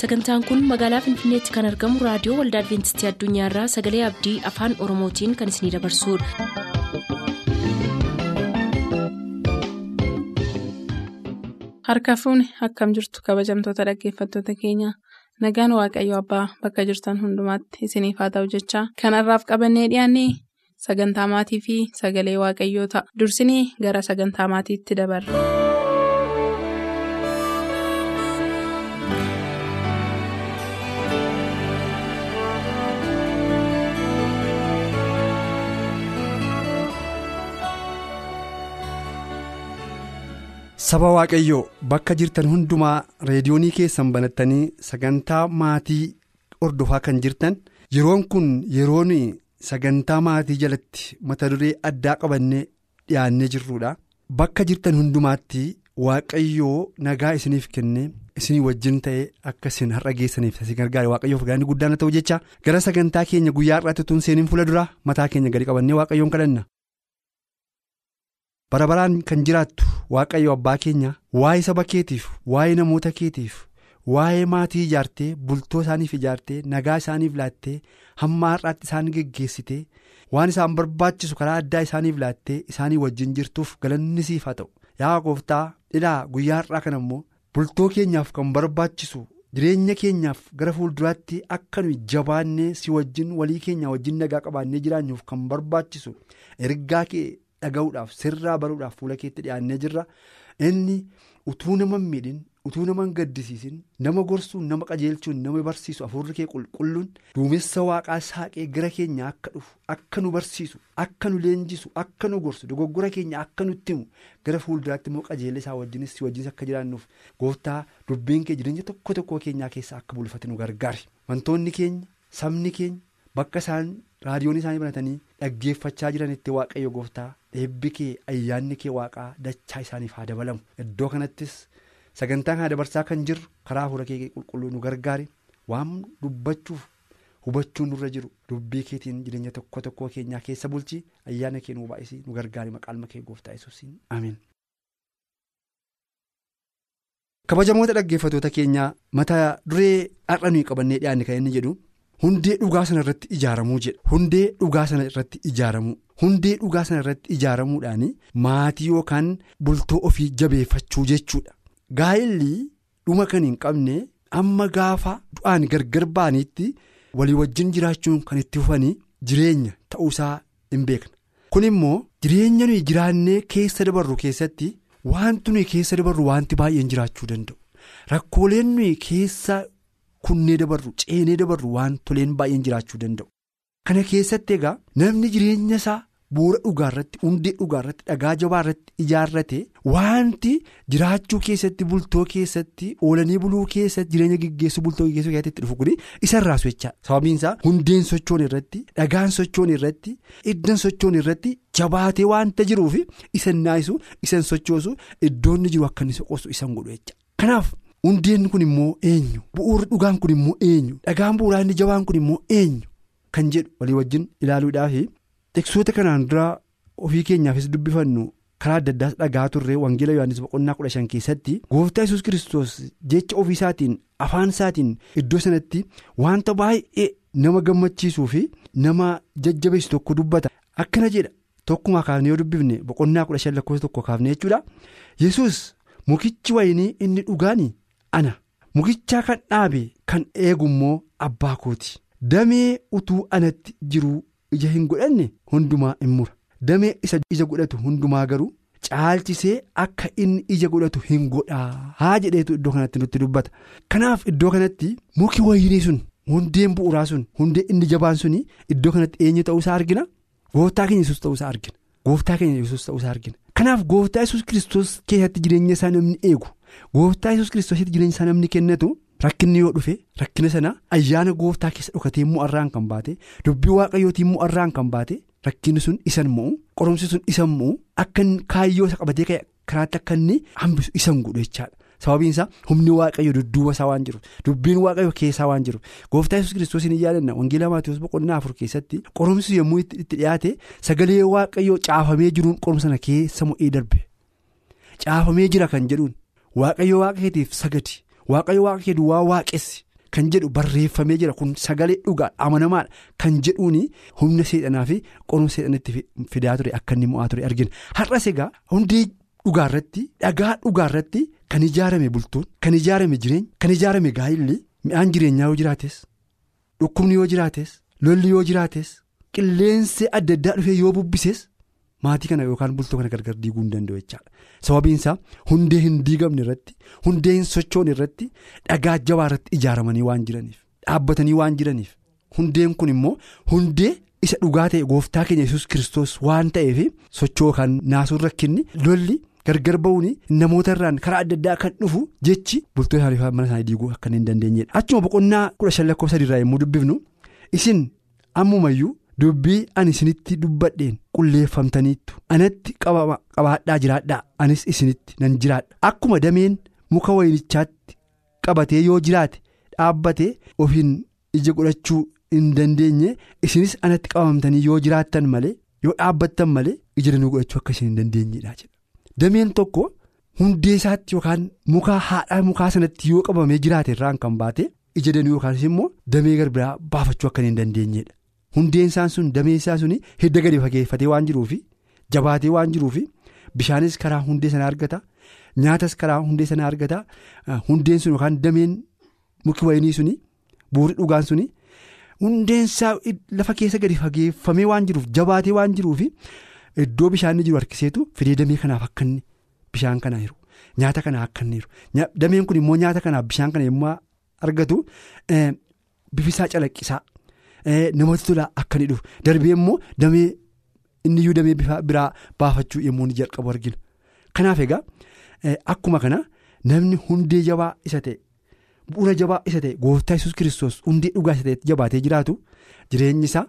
sagantaan kun magaalaa finfinneetti kan argamu raadiyoo waldaa adventistii addunyaarraa sagalee abdii afaan oromootiin kan isinidabarsudha. harka fuuni akkam jirtu kabajamtoota dhaggeeffattoota keenya nagaan waaqayyo abbaa bakka jirtan hundumaatti isiniif haa ta'u jechaa kanarraaf qabannee dhiyaanne sagantaa maatii fi sagalee waaqayyoo ta'a dursinii gara sagantaa maatiitti dabarra. Saba Waaqayyoo bakka jirtan hundumaa reediyoonii keessan banattanii sagantaa maatii hordofaa kan jirtan yeroon kun yeroon sagantaa maatii jalatti mata duree addaa qabannee dhiyaannee jirrudha. Bakka jirtan hundumaatti Waaqayyoo nagaa isiniif kennee isinii wajjin ta'ee akka isin har'a geessaniif isin gargaare Waaqayyoof galanni guddaan ta'u jecha gara sagantaa keenya guyyaa har'aatti tun seeniin fuula dura mataa keenya gadi qabannee Waaqayyoon kadhanna. Bara baraan kan jiraattu waaqayyo abbaa keenya waa'ee saba keetiif waa'ee namoota keetiif waa'ee maatii ijaartee bultoo isaaniif ijaartee nagaa isaaniif laattee hamma har'aatti isaan geggeessitee waan isaan barbaachisu karaa addaa isaaniif laattee isaanii wajjin jirtuuf galanni siif haa ta'u yaa gooftaa dhilaa guyyaa har'aa kana immoo bultoo keenyaaf kan barbaachisu jireenya keenyaaf gara fuulduraatti akka nuyi jabaannee si wajjin walii keenya wajjin nagaa qabaannee jiraannuuf kan barbaachisu ergaa kee. Dhaga'uudhaaf sirraa baruudhaaf fuula keetti dhiyaannee jirra. Inni utuu nama miidhin utuu nama gaddisiisin nama gorsuun nama qajeelchuun nama barsiisu hafuurri kee qulqulluun duumessa waaqaa saaqee gara keenya akka dhufu akka nu barsiisu akka nu leenjisu akka nu gorsu dogoggora keenya akka nutti himu gara fuulduraatti immoo qajeellee isaa wajjinis wajjinis akka jiraannuuf gooftaa dubbiin kee jireenya tokko tokko keenyaa keessaa akka bulfate nu gargaari. Wantoonni keenya sabni keenya bakka isaan raadiyoon isaanii banatanii dhaggeeffachaa jiranitti waaqayyo gooftaa eebbi kee ayyaanni kee waaqaa dachaa isaaniif haa dabalamu iddoo kanattis sagantaan haa dabarsaa kan jirru karaa hafuura kee qulqulluu nu gargaari waan dubbachuuf hubachuun nurra jiru dubbii keetiin jireenya tokko tokko keenyaa keessa bulchi ayyaana kee nu baay'isii nu gargaari maqaan kee gooftaa yesuusiin ameen. kabajamoota dhaggeeffatoota keenyaa mata duree har'a nuyi qabannee dhiyaanne kan inni jedhu. Hundee dhugaa sana irratti ijaaramuu jedha hundee dhugaa sana irratti ijaaramuu hundee dhugaa sana irratti ijaaramuudhaan maatii yookaan bultoo ofii jabeeffachuu jechuudha. Gaa'illi dhuma kan hin qabne amma gaafa du'aan gargar ba'aniitti walii wajjin jiraachuun kan itti fufanii jireenya ta'uusaa hin beekna. Kun immoo jireenya nuyi jiraannee keessa dabarru keessatti wanti nuyi keessa dabarru wanti baay'een jiraachuu danda'u rakkooleen nuyi keessa. Kunnee dabarru ceenee dabarru waan toleen baay'een jiraachuu danda'u. Kana keessatti egaa namni jireenya isaa bu'uura dhugaa irratti hundee dhugaa irratti dhagaa jabaa irratti ijaarrate wanti jiraachuu keessatti bultoo keessatti oolanii buluu keessatti jireenya gaggeessuu bultoo gaggeessuu keessatti itti dhufu kuni isa irraa socho'a. Sababiin isaa hundeen sochoon irratti dhagaan sochoon irratti iddoon sochoon irratti jabaatee waanta jiruuf isa naayisu isa sochoosu iddoonni jiru akka inni soqoosu isa godhu jecha. Kanaaf. Hundeen kun immoo eenyu? Bu'uurri dhugaan kun immoo eenyu? Dhagaan bu'uuraa inni jabaan kun immoo eenyu? Kan jedhu walii wajjin ilaaluudhaaf tekstoota kanaan dura ofii keenyaafis dubbifannu karaa adda addaas dhagaa turre wangeela yohaannis boqonnaa kudha shan keessatti gooftaa yesus kiristoos jecha ofiisaatiin afaan isaatiin iddoo sanatti wanta baay'ee nama gammachiisuu fi nama jajjabeessu tokko dubbata. Akkana jedha tokkumaa kaafnee yoo dubbifne boqonnaa kudha shan lakkoofsa tokko kaafne jechuudha. Yesus mukichi wayinii inni dhugaani. Ana mukichaa kan dhaabe kan eegu immoo abbaa kooti damee utuu anatti jiruu ija hin godhanne hundumaa in mura. Damee isa ija godhatu hundumaa garuu caalchisee akka inni ija godhatu hin godhaa haa jedheetu iddoo kanatti nutti dubbata. Kanaaf iddoo kanatti muki wayinii sun hundeen bu'uuraa sun hundee inni jabaan suni iddoo kanatti eenyu ta'uusaa argina? Gooftaa keenya yesus ta'uusaa argina. Gooftaa keenya yesus ta'uusaa argina. Kanaaf gooftaa yesus kiristoos keessatti jireenya isaa namni eegu. Gooftaa yesus kiristoositti jireenya isaa namni kennatu rakkinni yoo dhufe rakkina sana ayyaana gooftaa keessa dhokatee immoo irraan kan baate dubbii waaqayyootii immoo irraan kan baate rakkinni sun isan mo'u qoromsi sun isan mo'u akka kaayyoo isa qabatee karaatti akka inni hambisu isan godhu jechaadha. Sababiin isaa humni waaqayyo dudduuba isaa waan jiru dubbiin waaqayyo keessaa waan jiru gooftaa yesus kiristoosiin hin yaadanna wangeela maatiiwwan boqonnaa afur keessatti qoromsi yommuu itti dhiyaate sagalee waaqayyoo caafamee jiruun qoromsa sana keessa mo'ee darbe caafamee jira kan jedhuun. Waaqayyo waaqa keetiif sagadi waaqayyo waaqa kee duwwaa waaqessi kan jedhu barreeffamee jira kun sagalee dhugaa amanamaadha. Kan jedhuuni humna seexanaa fi qorumsa seexanitti fidaa ture akka inni mo'aa ture argina. Har'as egaa hundee dhugaarratti dhagaa dhugaarratti kan ijaarame bultoon kan ijaarame jireenya kan ijaarame gaa'illee mi'aan jireenyaa yoo jiraates dhukkubni yoo jiraates lolli yoo jiraates qilleensi adda addaa dhufee yoo bubbises. Maatii kana yookaan bultoo kana gargar diiguu hin danda'u jechaadha sababiin isaa hundee hin diigamne irratti hundee hin sochoone irratti dhagaa jabaa irratti ijaaramanii waan jiraniif dhaabbatanii waan jiraniif hundeen kun immoo hundee isa dhugaa ta'e gooftaa keenya yesus kiristoos waan ta'eef sochoo kan naasuun rakkinni lolli gargar ba'uun namoota irraan karaa adda addaa kan dhufu jechi bultoo isaanii mana isaanii diiguu akka hin dandeenyedha achuma boqonnaa kudha shan lakkoofsa sadiirraa yommuu dubbifnu isin ammumayyuu. Dubbii ani isinitti dubbadheen qulleeffamtaniittu. Anatti qabaadhaa jiraadhaa anis isinitti nan jiraadha. Akkuma dameen muka wayinichaatti qabatee yoo jiraate dhaabbatee ofiin ija godhachuu hin dandeenye isinis anatti qabamtanii yoo jiraattan malee yoo dhaabbattan malee ija danuu godhachuu akka isin hin dandeenyedha jedha. Dameen tokko hundee isaatti yookaan muka haadha mukaa sanatti yoo qabamee jiraate irraan kan baate ija danuu yookaan immoo damee garbiraa baafachuu akka hin dandeenyedha. Hundeen isaan sun damee isaa sun hidda gadi fageeffatee waan jiruufi jabaatee waan jiruufi bishaanis karaa hundee sana argata nyaatas karaa hundee sana argata hundeen sun yookaan dameen muki wayinii suni buurri dhugaan suni hundeen isaa lafa keessa gadi fageeffamee waan jiruuf jabaatee waan jiruufi iddoo bishaanni jiru harkiseetu fidee damee kanaaf akka inni bishaan kana jiru nyaata kana akka inni jiru dameen kun immoo nyaata kanaaf bishaan kana yommuu argatu bifisaa calaqqisaa. Namatti tola akka inni dhufu. Darbee immoo damee inniyyuu damee biraa baafachuu yommuu inni jalqabu arginu. Kanaaf egaa akkuma kana namni hundee jabaa isa ta'e bu'uura jabaa isa ta'e gooftaa yesus kiristoos hundee dhugaa isa ta'e jabaatee jiraatu jireenyi isaa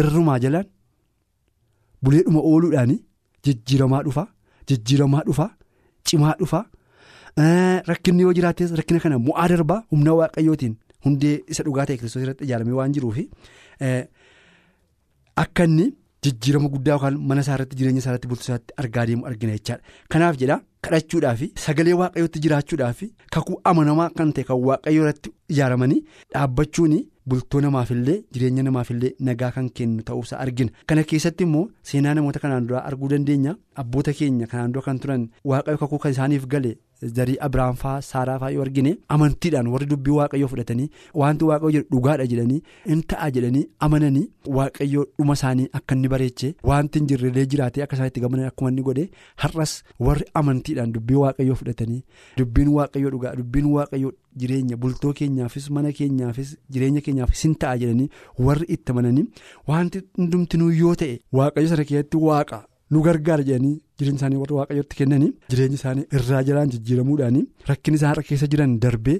irrumaa jalaan buleedhuma ooluudhaan jijjiiramaa dhufa jijjiiramaa dhufa cimaa dhufa. Rakkinni yoo jiraates rakkina kana mo'aa darbaa humna waaqayyootiin. Hundee isa dhugaa ta'e kiristoos irratti ijaaramee waan jiruufi akka inni jijjiirama guddaa yookaan mana isaa irratti jireenya isaa irratti bultuu isaatti argaa deemu argina jechaadha. Kanaaf jedha kadhachuudhaaf sagalee waaqayyootti jiraachuudhaaf kakuu amanamaa kan ta'e kan waaqayyoo irratti ijaaramanii dhaabbachuun bultoo namaafillee jireenya namaafillee nagaa kan kennu ta'uusaa argina. Kana keessatti immoo seenaa namoota kanaan dura arguu dandeenya abboota keenya kanaan dura kan turan waaqayyo kakuu kan isaaniif gale. Zarii abiraan fa'aa saaraa fa'aa yoo argine amantiidhaan warri dubbii waaqayyoo fudhatanii wanti waaqayyoo jedhu dhugaadha jedhanii in ta'a jedhanii amananii waaqayyoo dhuma isaanii akka inni bareeche wanti hin jirrellee jiraatee akka isaan itti gammadan akkuma inni godhe har'as warri amantiidhaan dubbii waaqayyoo fudhatanii dubbiin waaqayyoo dhugaa dubbiin waaqayyoo jireenya bultoo keenyaafis mana keenyaafis jireenya keenyaafis hin ta'a jedhanii warri itti amananii wanti hundumtinuu yoo ta'e waaqayyo sana keessatti waaqa. Nu gargaara jedhanii jireenya isaanii warra waaqayyootti kennanii jireenya isaanii irraa jalaan jijjiiramuudhaan rakkin isaan har'a keessa jiran darbee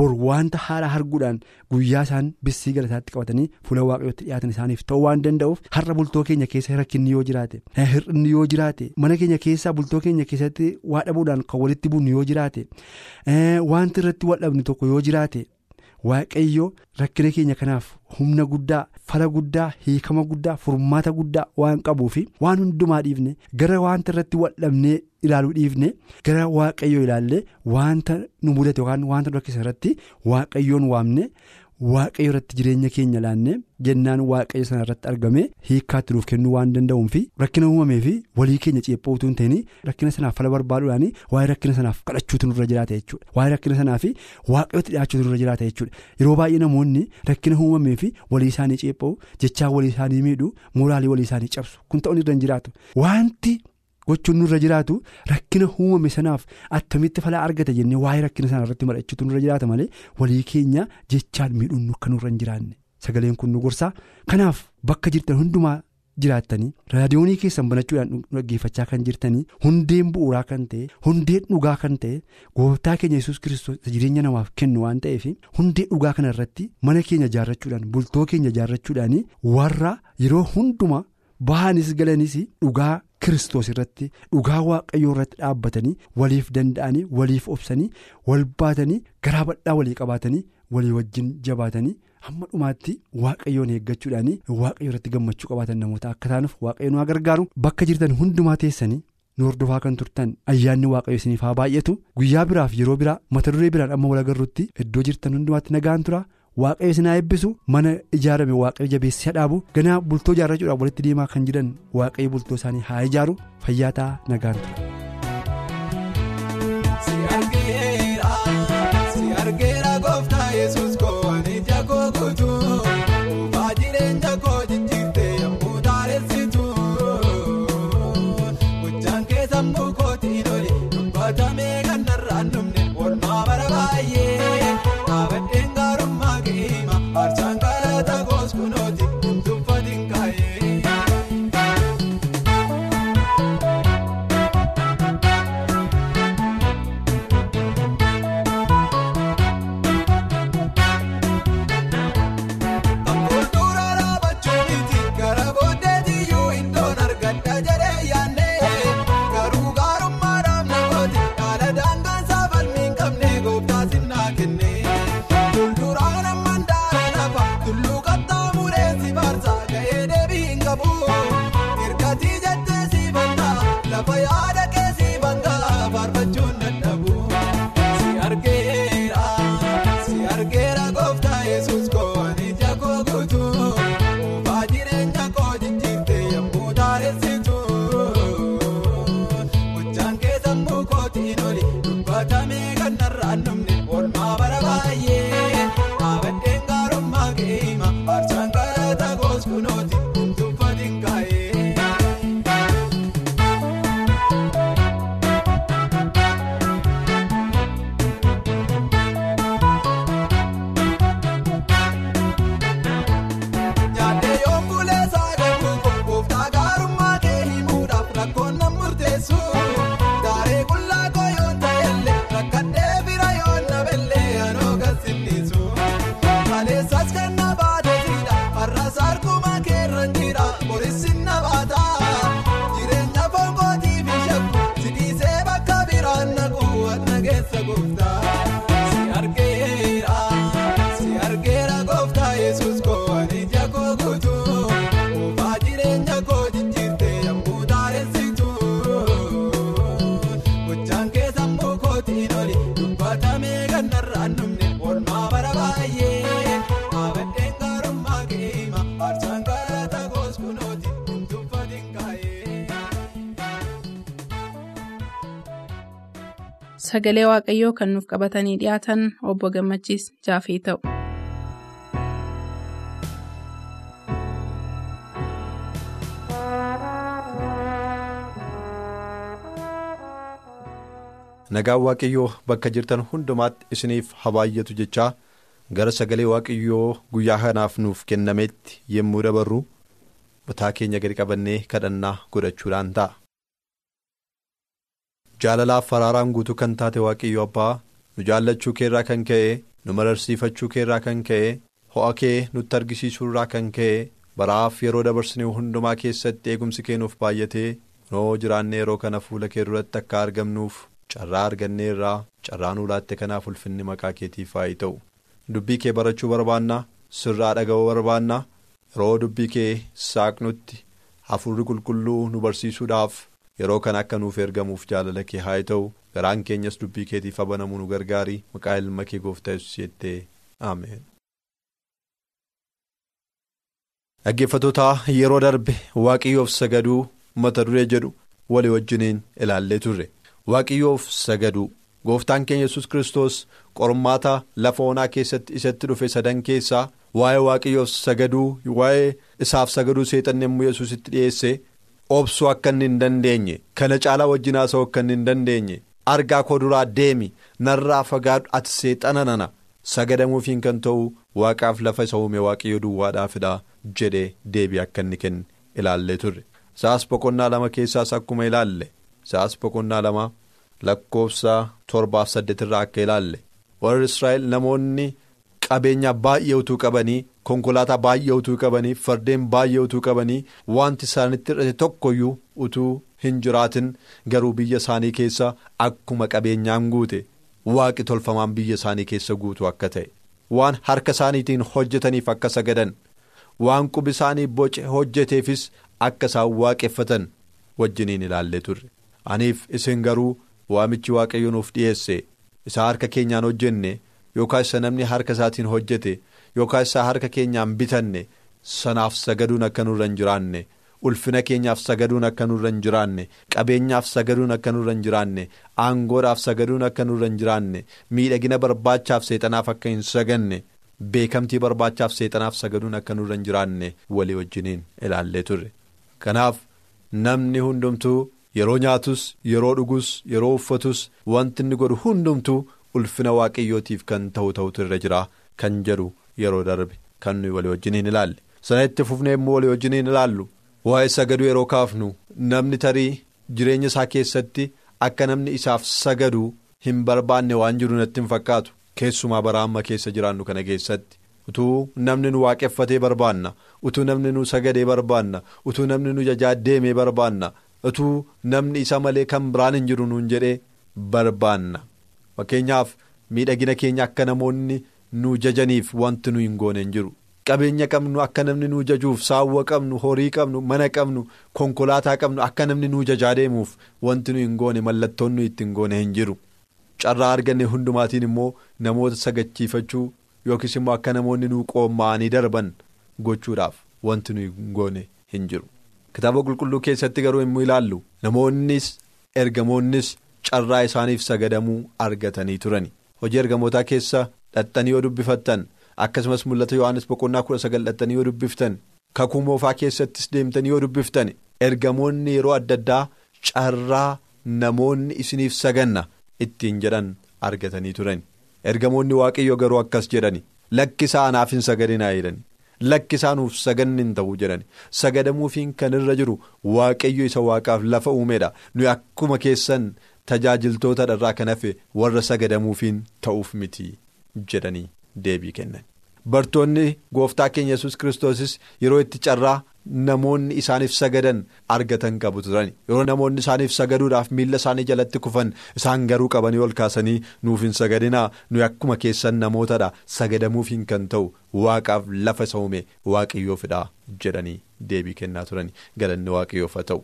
bor wanta haaraa arguudhaan guyyaa isaan bissii galataatti qabatanii fuula waaqayyootti dhiyaatan isaaniif ta'uu waan danda'uuf har'a bultoo keenya keessa rakkinni yoo jiraate hir'inni yoo jiraate mana keenya keessaa bultoo keenya keessatti waa dhabuudhaan kan walitti bu'u yoo jiraate wanti irratti waldhabni tokko yoo jiraate. Waaqayyo rakkina keenya kanaaf humna guddaa fala guddaa hiikama guddaa furmaata guddaa waan qabuufi waan hundumaa dhiifne gara wanta irratti waldhabnee ilaaluu dhiifne gara waaqayyoo ilaallee wanta nu mudate yookaan wanta nu rakkisa irratti waaqayyoon waamne waaqayyo irratti jireenya keenya laanne jennaan waaqayyo sana irratti argame hiikkaatti nuuf kennuu waan danda'uufi rakkina uumamee fi walii keenya ceephoo utuu hin ta'in rakkina sanaaf fala barbaaduudhaan waa'ee rakkina sanaaf kadhachuutu nurra jiraata jechuudha waa'ee rakkina sanaa fi waaqayyootti dhiyaachuutu nurra jiraata jechuudha yeroo baay'ee namoonni rakkina uumamee fi walii isaanii ceephoo jechaa walii isaanii miidhuu mooraalii walii isaanii cabsu kun ta'uun irra hin jiraatu wanti. Gochuun nurra jiraatu rakkina uumame sanaaf attamitti falaa argata jennee waa'ee rakkina sanaa irratti mari'achuutu nurra jiraata malee walii keenya jechaan miidhuun akka nurra hin jiraanne. Sagaleen kun nu gorsaa. Kanaaf bakka jirtan hundumaa jiraattanii raadiyoonii keessan banachuudhaan dhaggeeffachaa kan jirtanii hundeen bu'uuraa kan ta'e hundeen dhugaa kan ta'e gooftaa keenya yesus kiristoos jireenya namaaf kennu waan ta'eef hundee dhugaa kana irratti mana keenya ijaarrachuudhaan bultoo keenya ijaarrachuudhaan warra yeroo hundumaa bahanis galanis dhugaa. Kiristoos irratti dhugaa waaqayyoo irratti dhaabbatanii waliif danda'anii waliif obsanii wal baatanii garaa bal'aa walii qabaatanii walii wajjin jabaatanii hamma dhumaatti waaqayyoon eeggachuudhaan waaqayyo irratti gammachuu qabaatan namoota akka taanuuf waaqayyo nu gargaaru bakka jirtan hundumaa teessanii nu hordofaa kan turtan ayyaanni waaqayyo isiniif haa baay'atu guyyaa biraaf yeroo biraa mata duree biraan amma wal agarruutti iddoo jirtan hundumaatti nagaan tura waaqayyo isin eebbisu mana ijaarame waaqayyo jabeessee dhaabu. Ganaa bultoo ijaarrachuudhaaf walitti deemaa kan jiran waaqayyo bultoo isaanii haa ijaaru Namoota goos kunooti. Fayyaa ta'a nagaan ture. Sagalee Waaqayyoo kan nuuf qabatanii dhiyaatan obbo Gammachiis Jaafee ta'u. Nagaan Waaqayyoo bakka jirtan hundumaatti isiniif habaayyatu jechaa gara sagalee Waaqayyoo guyyaa kanaaf nuuf kennametti yommuu dabarru mataa keenya gadi qabannee kadhannaa godhachuudhaan ta'a. Jaalalaaf faraaraan guutuu kan taate waaqayyo abbaa nu jaallachuu keerraa kan ka'e nu mararsiifachuu keerraa kan ka'e ho'a kee nutti argisiisuurraa kan ka'e baraaf yeroo dabarsinee hundumaa keessatti eegumsi kee nuuf baay'atee noo jiraannee yeroo kana fuula kee duratti akka argamnuuf carraa arganneerraa carraa nu laatte kanaaf ulfinni maqaa keetiif haa ta'u dubbii kee barachuu barbaanna sirraa dhaga'uu barbaanna yeroo dubbii kee saaqnutti hafuurri qulqulluu nu barsiisuudhaaf. Yeroo kana akka nuuf ergamuuf jaalala kee haa ta'u garaan keenyas dubbii keetiif abanamuu nu gargaari maqaa ilma kee gooftaa yesus jettee ameen. dhaggeeffatoota yeroo darbe waaqayyoof sagaduu mata duree jedhu walii wajjiniin ilaallee turre waaqayyoof sagaduu gooftaan keenya yesus kristos qormaata lafa onaa keessatti isatti dhufe sadan keessaa waa'ee waaqayyoof sagaduu waa'ee isaaf sagaduu seexanni yommuu yesusitti dhiyeesse. Obsuu akka inni hin dandeenye kana caalaa wajjin haasa'uu akka inni hin dandeenye argaa koo duraa deemi narraa fagaadhu ati seexana nana. Sagadamuufiin kan ta'u waaqaaf lafa isa uume waaqayyo duwwaadhaafidha jedhee deebii akka inni kenne ilaallee turre. Isaas boqonnaa lama keessaas akkuma ilaalle. Isaas boqonnaa lama lakkoofsa torbaaf saddeetirraa akka ilaalle. Warri israa'el namoonni qabeenya baay'ee utuu qabanii. konkolaataa baay'ee utuu qabanii fardeen baay'ee utuu qabanii wanti isaanitti hir'ate tokkoyyuu utuu hin jiraatin garuu biyya isaanii keessa akkuma qabeenyaan guute waaqi tolfamaan biyya isaanii keessa guutu akka ta'e waan harka isaaniitiin hojjetaniif akka sagadan waan qubi isaanii boce hojjeteefis akka isaan waaqeffatan wajjiniin ilaallee turre aniif isin garuu waamichi waaqayyo nuuf dhiyeesse isa harka keenyaan hojjenne yookaan isa namni harka isaatiin hojjete. yookaan isaa harka keenyaan bitanne sanaaf sagaduun akka nurra hin jiraanne ulfina keenyaaf sagaduun akka nurra hin jiraanne qabeenyaaf sagaduun akka nurra hin jiraanne aangoodhaaf sagaduun akka nurra hin jiraanne miidhagina barbaachaaf seexanaaf akka hin saganne beekamtii barbaachaaf seexanaaf sagaduun akka nurra hin jiraanne walii wajjiniin ilaallee turre kanaaf namni hundumtuu yeroo nyaatus yeroo dhugus yeroo uffatus wanti inni godhu hundumtuu ulfina waaqayyootiif kan ta'u ta'utu irra jira. Kan jedhu yeroo darbe kan nuyi walii wajjiniin ilaalle sana itti fufnee immoo walii wajjiniin ilaallu. waa'ee sagaduu yeroo kaafnu namni tarii jireenya isaa keessatti akka namni isaaf sagadu hin barbaanne waan jiru natti hin fakkaatu. Keessumaa bara amma keessa jiraannu kana keessatti. Utuu namni nu waaqeffatee barbaanna utuu namni nu sagadee barbaanna utuu namni nu jajaa deemee barbaanna utuu namni isa malee kan biraan hin jiru nuun jedhee barbaanna fakkeenyaaf miidhagina keenya akka namoonni nu jajaniif wanti nu hin goone hin jiru. qabeenya qabnu akka namni nuu jajuuf saawwa qabnu horii qabnu mana qabnu konkolaataa qabnu akka namni nuu jajaa deemuuf wanti nu hin goone mallattoon nu itti hin goone hin jiru. Carraa arganne hundumaatiin immoo namoota sagachiifachuu yookiis immoo akka namoonni nuu qoomma'anii darban gochuudhaaf wanti nu hin goone hin jiru. Kitaaba qulqulluu keessatti garuu immoo ilaallu. Namoonnis ergamoonnis carraa isaaniif sagadamuu argatanii turani. Hojii ergamootaa keessa dhaxxanii yoo dubbifattan. akkasumas mul'ata yohannis boqonnaa kudha sagal dhaxxanii yoo dubbiftan kakuu moofaa keessattis deemtanii yoo dubbiftan ergamoonni yeroo adda addaa carraa namoonni isiniif saganna ittiin jedhan argatanii turan ergamoonni waaqayyo garuu akkas jedhani lakkisaa anaaf hin sagadinaa jedhani. Lakkisaa nuuf saganni hin ta'uu jedhani. Sagadamuufiin kan irra jiru waaqayyo isa waaqaaf lafa uumeedha. Nuyi akkuma keessan tajaajiltoota dharraa kan hafe warra sagadamuufiin ta'uuf miti jedhanii. deebii kennan bartoonni gooftaa keenya yesus kiristoosis yeroo itti carraa namoonni isaaniif sagadan argatan qabu turan yeroo namoonni isaaniif sagaduudhaaf miilla isaanii jalatti kufan isaan garuu qabanii ol kaasanii nuuf hin sagadinaa nuyi akkuma keessan namootadha sagadamuufiin kan ta'u waaqaaf lafa isa uume waaqayyoofidha jedhanii deebii kennaa turan galanni waaqayyoof haa ta'u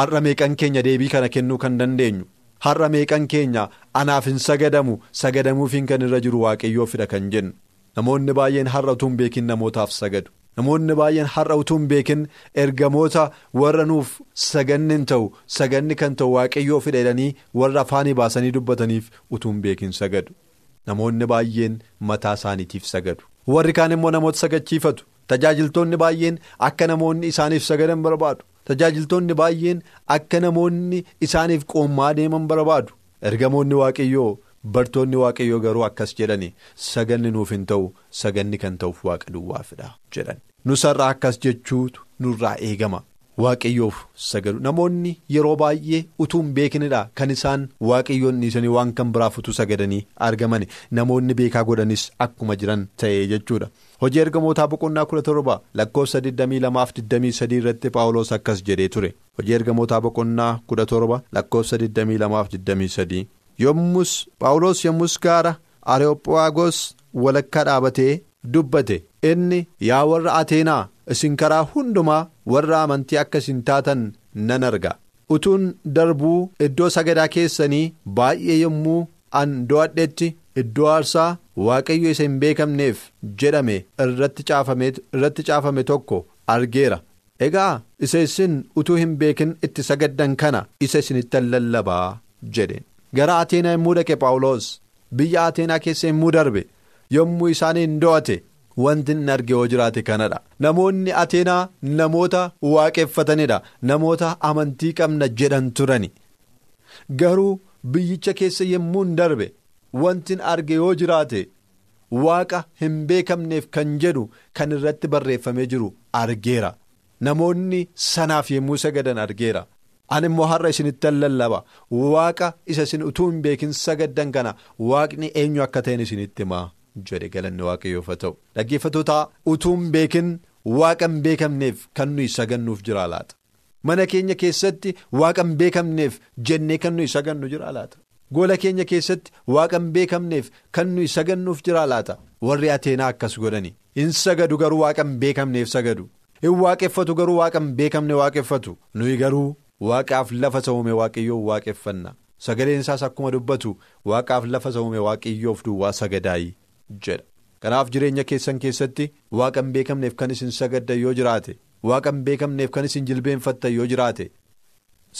har'a meeqan keenya deebii kana kennuu kan dandeenyu. Har'a meeqan keenya? Anaaf hin sagadamu. Sagadamuufiin kan irra jiru waaqayyoofidha kan jennu. Namoonni baay'een har'a utuu hin beekin namootaaf sagadu. Namoonni baay'een har'a utuu hin beekin ergamoota warra nuuf saganni hin ta'u saganni kan ta'u waaqayyoofidha jedhanii warra afaanii baasanii dubbataniif utuu hin beekin sagadu. Namoonni baay'een mataa isaaniitiif sagadu. Warri kaan immoo namoota sagachiifatu. Tajaajiltoonni baay'een akka namoonni isaaniif sagadan barbaadu. Tajaajiltoonni baay'een akka namoonni isaaniif qoommaa deeman barbaadu. Ergamoonni waaqayyoo bartoonni waaqayyoo garuu akkas jedhani saganni nuuf hin ta'u saganni kan ta'uuf waaqa duwwaafidha jedhan. Nusarraa akkas jechuutu nurraa eegama. Waaqayyoof sagadu. Namoonni yeroo baay'ee utuu hin beekinidha kan isaan waaqayyoon dhiisanii waan kan biraaf utuu sagadanii argaman namoonni beekaa godhanis akkuma jiran ta'ee jechuudha. Hojii ergamootaa boqonnaa kudha torba lakkoofsa 22-23 irratti paawuloos akkas jedhee ture. Hojii ergamootaa boqonnaa kudha torba lakkoofsa 22-23 yommus paawuloos yommus gaara areophaagos walakkaa dhaabatee dubbate. Inni yaa warra ateenaa isin karaa hundumaa warra amantii akka isin taatan nan arga. Utuun darbuu iddoo sagadaa keessanii baay'ee yommuu an do'adhetti. Iddoo aarsaa waaqayyo isa hin beekamneef jedhame irratti caafame tokko argeera. Egaa isa isin utuu hin beekin itti sagaddan kana isa isinitti lallabaa jedhe. Gara Ateenaa yommuu dhaqe Paawuloos biyya Ateenaa keessa yommuu darbe yommuu isaaniin do'ate wanti inni arge yoo jiraate kanadha. Namoonni Ateenaa namoota waaqeffatanidha. Namoota amantii qabna jedhan turani. Garuu biyyicha keessa yommuu hin darbe. Wanti arge yoo jiraate waaqa hin beekamneef kan jedhu kan irratti barreeffamee jiru argeera. Namoonni sanaaf yommuu sagadan argeera. Ani immoo har'a isinitti lallaba waaqa isa isin utuu hin beekin sagaddan kana waaqni eenyu akka ta'een isinitti himaa jedhe galanni waaqayyoof haa ta'u. Dhaggeeffattoota utuu hin beekin waaqa hin beekamneef kan nuyi sagannuuf jira laata. Mana keenya keessatti waaqa hin beekamneef jennee kan nuyi sagannu jira laata. Gola keenya keessatti waaqa hin beekamneef kan nuyi sagannuuf jira laata? Warri ateenaa akkas godhani hin sagadu garuu waaqa hin beekamneef sagadu. Hin waaqeffatu garuu waaqa hin beekamne waaqeffatu. Nuyi garuu waaqaaf lafa uume waaqayyoo waaqeffanna. Sagaleen isaas akkuma dubbatu waaqaaf lafa uume waaqayyoof duwwaa sagadaayi jedha. Kanaaf jireenya keessan keessatti waaqa hin beekamneef kan isin sagaddan yoo jiraate waaqa hin beekamneef kan isin jilbeenfattan yoo jiraate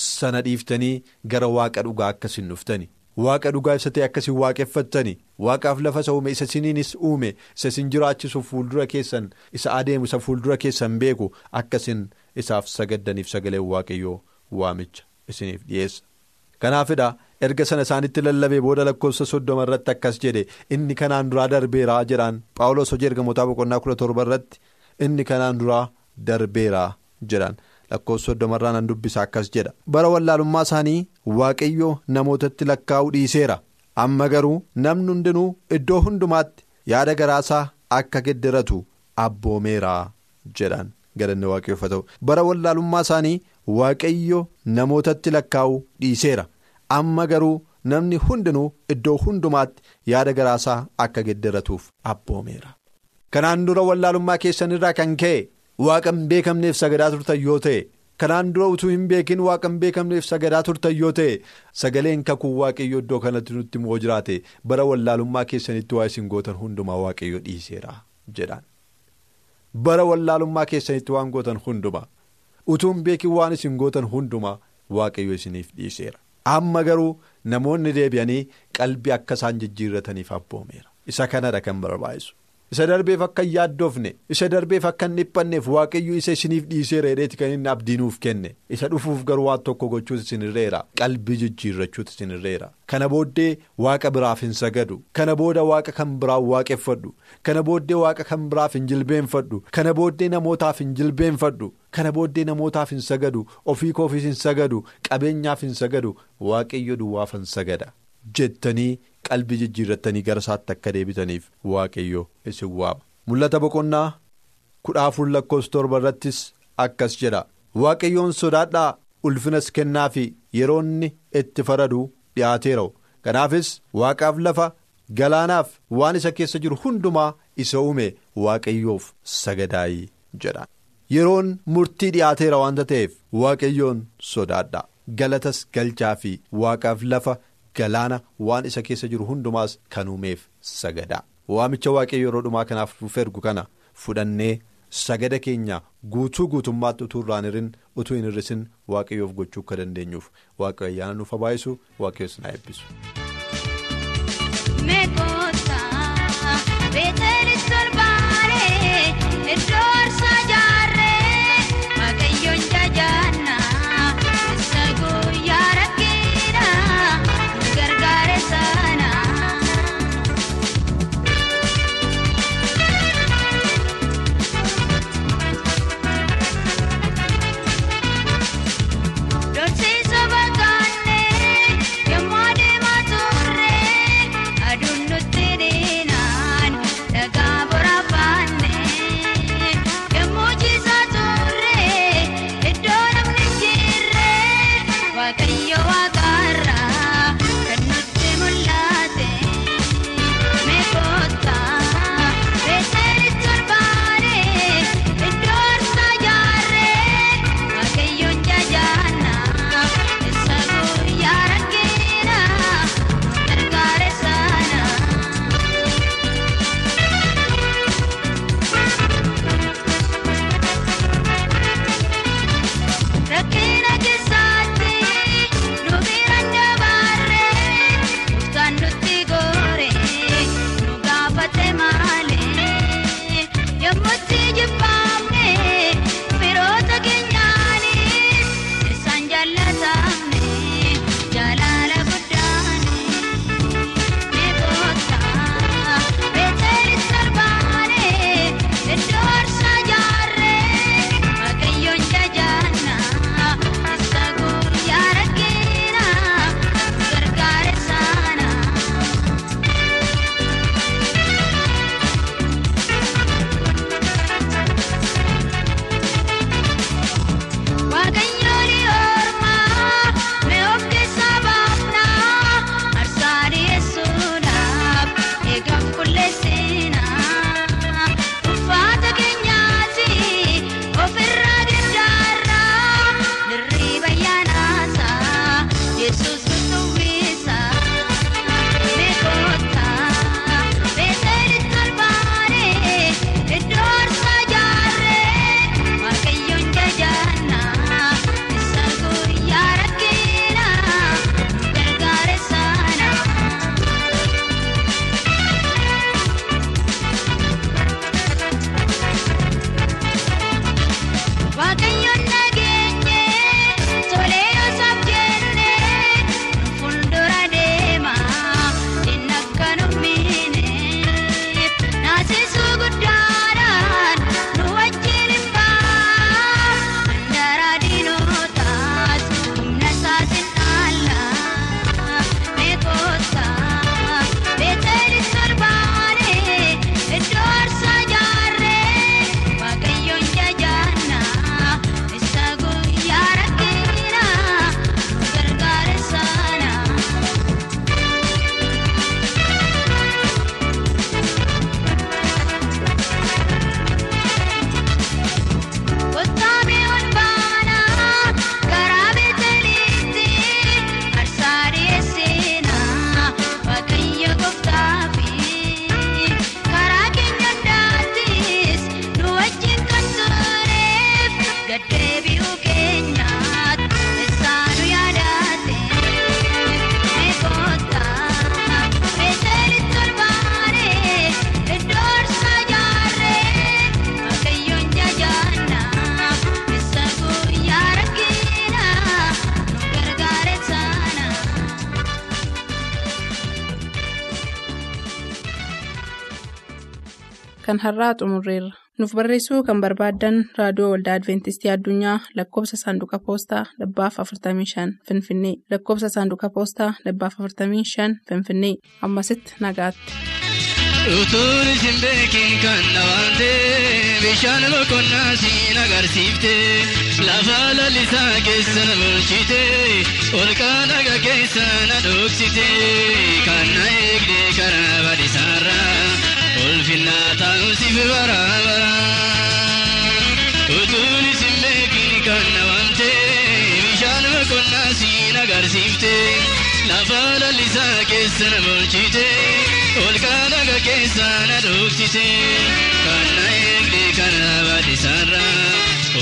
sana dhiiftanii gara waaqa dhugaa akkasin dhuftani waaqa dhugaa ibsatee akkasiin waaqeffattani waaqaaf lafa isa uume isa isiniinis uume isa isin jiraachisuuf fuuldura keessan isa adeemu isa fuuldura keessan beeku akkasin isaaf sagaddaniif sagaleen waaqayyoo waamicha isiniif dhiyeessa. kanaafidha erga sana isaanitti lallabee booda lakkoofsa soddoma irratti akkas jedhe inni kanaan duraa darbeeraa jedhaan paawulos hojii ergamootaa boqonnaa kudha torba irratti inni kanaan duraa darbeeraa jedhaan lakkoofsa soddomarraa nan dubbisa akkas jedha. Bara wallaalummaa isaanii waaqayyoo namootatti lakkaa'uu dhiiseera. Amma garuu namni hundinuu iddoo hundumaatti yaada garaasaa akka gedderatu abboomeeraa jedhaan galanni waaqayyoof haa ta'u. Bara wallaalummaa isaanii waaqayyo namootatti lakkaa'uu dhiiseera. Amma garuu namni hundinuu iddoo hundumaatti yaada garaasaa akka gedderatuuf abboomeera. kanaan dura wallaalummaa keessan irraa kan ka'e waaqa hin beekamneef sagadaa turtan yoo ta'e kanaan dura utuu hin beekin waaqa hin beekamneef sagadaa turtan yoo ta'e sagaleen kakuu waaqayyo iddoo kanatti nutti immoo jiraate? Bara wallaalummaa keessanitti waa isin gootan hundumaa waaqayyo dhiiseera jedhaan. bara wallaalummaa keessanitti waan gootan hundumaa. Utuu hin beekin waan isin gootan hundumaa waaqayyo isiniif dhiiseera. Amma garuu namoonni deebi'anii qalbii akka isaan jijjiirrataniif abboomeera. Isa kanadha kan barbaachisu isa darbeef akka hin yaaddoofne isa darbeef akka hin dhiphanneef waaqayyo isa isiniif dhiiseera jedheeti kan inni abdiinuuf kenne. Isa dhufuuf garuu waan tokko gochuutu isinirreera qalbii jijjiirrachuutu isinirreera kana booddee waaqa biraaf hin sagadu. Kana booda waaqa kan biraan waaqeffadhu. Kana booddee waaqa kan biraaf hin jilbeenfadhu. Kana booddee namootaaf hin jilbeenfadhu. Kana booddee namootaaf hin sagadu. Ofii koofis hin sagadu. Qabeenyaaf hin sagadu. Waaqayyo duwwaaf hin sagada jettanii qalbii jijjiirrattanii gara isaatti akka deebitaniif waaqayyo isin waama. mul'ata boqonnaa kudha afur lakkoofsa torba irrattis akkas jedha waaqayyoon sodaadhaa ulfinas kennaa fi yeroonni itti faraduu dhiyaateera kanaafis waaqaaf lafa galaanaaf waan isa keessa jiru hundumaa isa uume waaqayyoof sagadaayii jedha. yeroon murtii dhiyaateera waanta ta'eef waaqayyoon sodaadhaa galatas galchaa fi waaqaaf lafa. Galaana waan isa keessa jiru hundumaas kan uumeef sagadaa waamicha waaqayyo yeroo dhumaa kanaaf nuuf ergu kana fudhannee sagada keenya guutuu guutummaatti utuu irraan hirin utuu hin hir'isin waaqayyoof gochuu akka dandeenyuuf waaqayyo ayyaana nuuf habaayisu waaqayyoos na eebbisu. Kan har'aa xumurreerra. Nuuf barreessuu kan barbaaddan raadiyoo waldaa Adventistii Addunyaa lakkoofsa saanduqa poostaa dhibbaaf 45 Finfinnee. Lakkoofsa saanduqa poostaa dhibbaaf 45 Finfinnee. Ammasitti nagaatti. Utuun isin beekin kan dhawaante bishaan boqonnaa siin agarsiifte. Lafa lalisaa keessa na bulchite olkaa dhaga keessa na dhoksite. Kan na eegde karaa badisaarraa lafa lalisaa keessa na bulchite. olkaa dhaga keessa na dhoksite kan na eegde kana badisaarra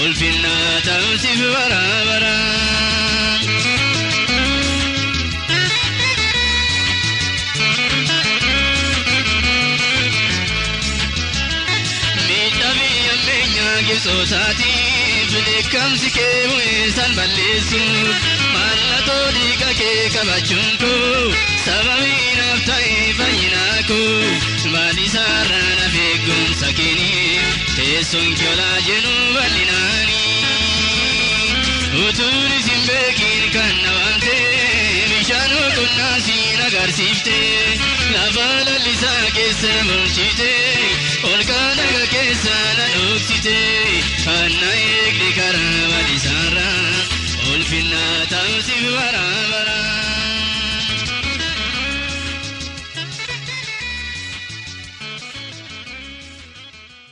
ulfinnaa ta'usiif baraabara. Miidhaa dheekkamsi kee bu'eessan balleessu mallattoo dhiiga kee qabachuun koo sababii naaf ta'e fayyinaa koo baadhisaarra naaf eegumsa keenii teessoon kyolaa jennu bal'inaanii utuun isin beekin kan na waamte bishaan boqonnaa agarsiiftee lafa lallisaa keessa mul'isitee olkaa laga keessa na dhoksitee hanna eegdi karaa badisaarraa olfinnaa taa'usiif bara bara.